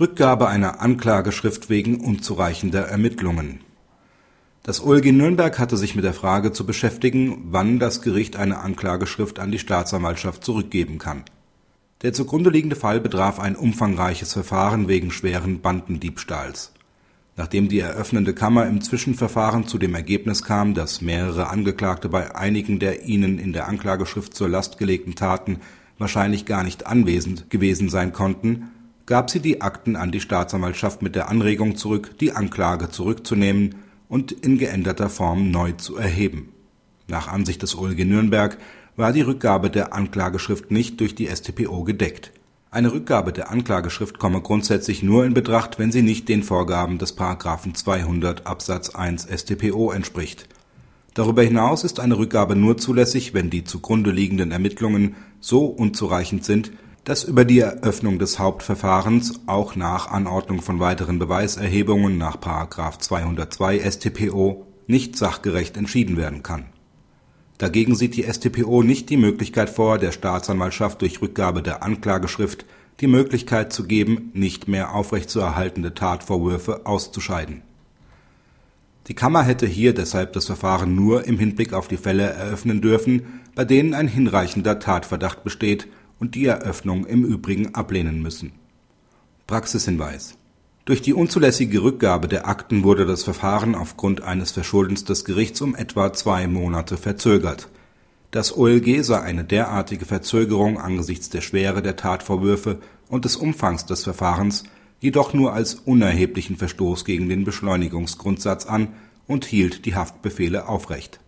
Rückgabe einer Anklageschrift wegen unzureichender Ermittlungen. Das OLG Nürnberg hatte sich mit der Frage zu beschäftigen, wann das Gericht eine Anklageschrift an die Staatsanwaltschaft zurückgeben kann. Der zugrunde liegende Fall betraf ein umfangreiches Verfahren wegen schweren Bandendiebstahls. Nachdem die eröffnende Kammer im Zwischenverfahren zu dem Ergebnis kam, dass mehrere Angeklagte bei einigen der ihnen in der Anklageschrift zur Last gelegten Taten wahrscheinlich gar nicht anwesend gewesen sein konnten, gab sie die Akten an die Staatsanwaltschaft mit der Anregung zurück, die Anklage zurückzunehmen und in geänderter Form neu zu erheben. Nach Ansicht des OLG Nürnberg war die Rückgabe der Anklageschrift nicht durch die StPO gedeckt. Eine Rückgabe der Anklageschrift komme grundsätzlich nur in Betracht, wenn sie nicht den Vorgaben des § 200 Absatz 1 StPO entspricht. Darüber hinaus ist eine Rückgabe nur zulässig, wenn die zugrunde liegenden Ermittlungen so unzureichend sind dass über die Eröffnung des Hauptverfahrens auch nach Anordnung von weiteren Beweiserhebungen nach § 202 StPO nicht sachgerecht entschieden werden kann. Dagegen sieht die StPO nicht die Möglichkeit vor, der Staatsanwaltschaft durch Rückgabe der Anklageschrift die Möglichkeit zu geben, nicht mehr aufrechtzuerhaltende Tatvorwürfe auszuscheiden. Die Kammer hätte hier deshalb das Verfahren nur im Hinblick auf die Fälle eröffnen dürfen, bei denen ein hinreichender Tatverdacht besteht und die Eröffnung im Übrigen ablehnen müssen. Praxishinweis Durch die unzulässige Rückgabe der Akten wurde das Verfahren aufgrund eines Verschuldens des Gerichts um etwa zwei Monate verzögert. Das OLG sah eine derartige Verzögerung angesichts der Schwere der Tatvorwürfe und des Umfangs des Verfahrens jedoch nur als unerheblichen Verstoß gegen den Beschleunigungsgrundsatz an und hielt die Haftbefehle aufrecht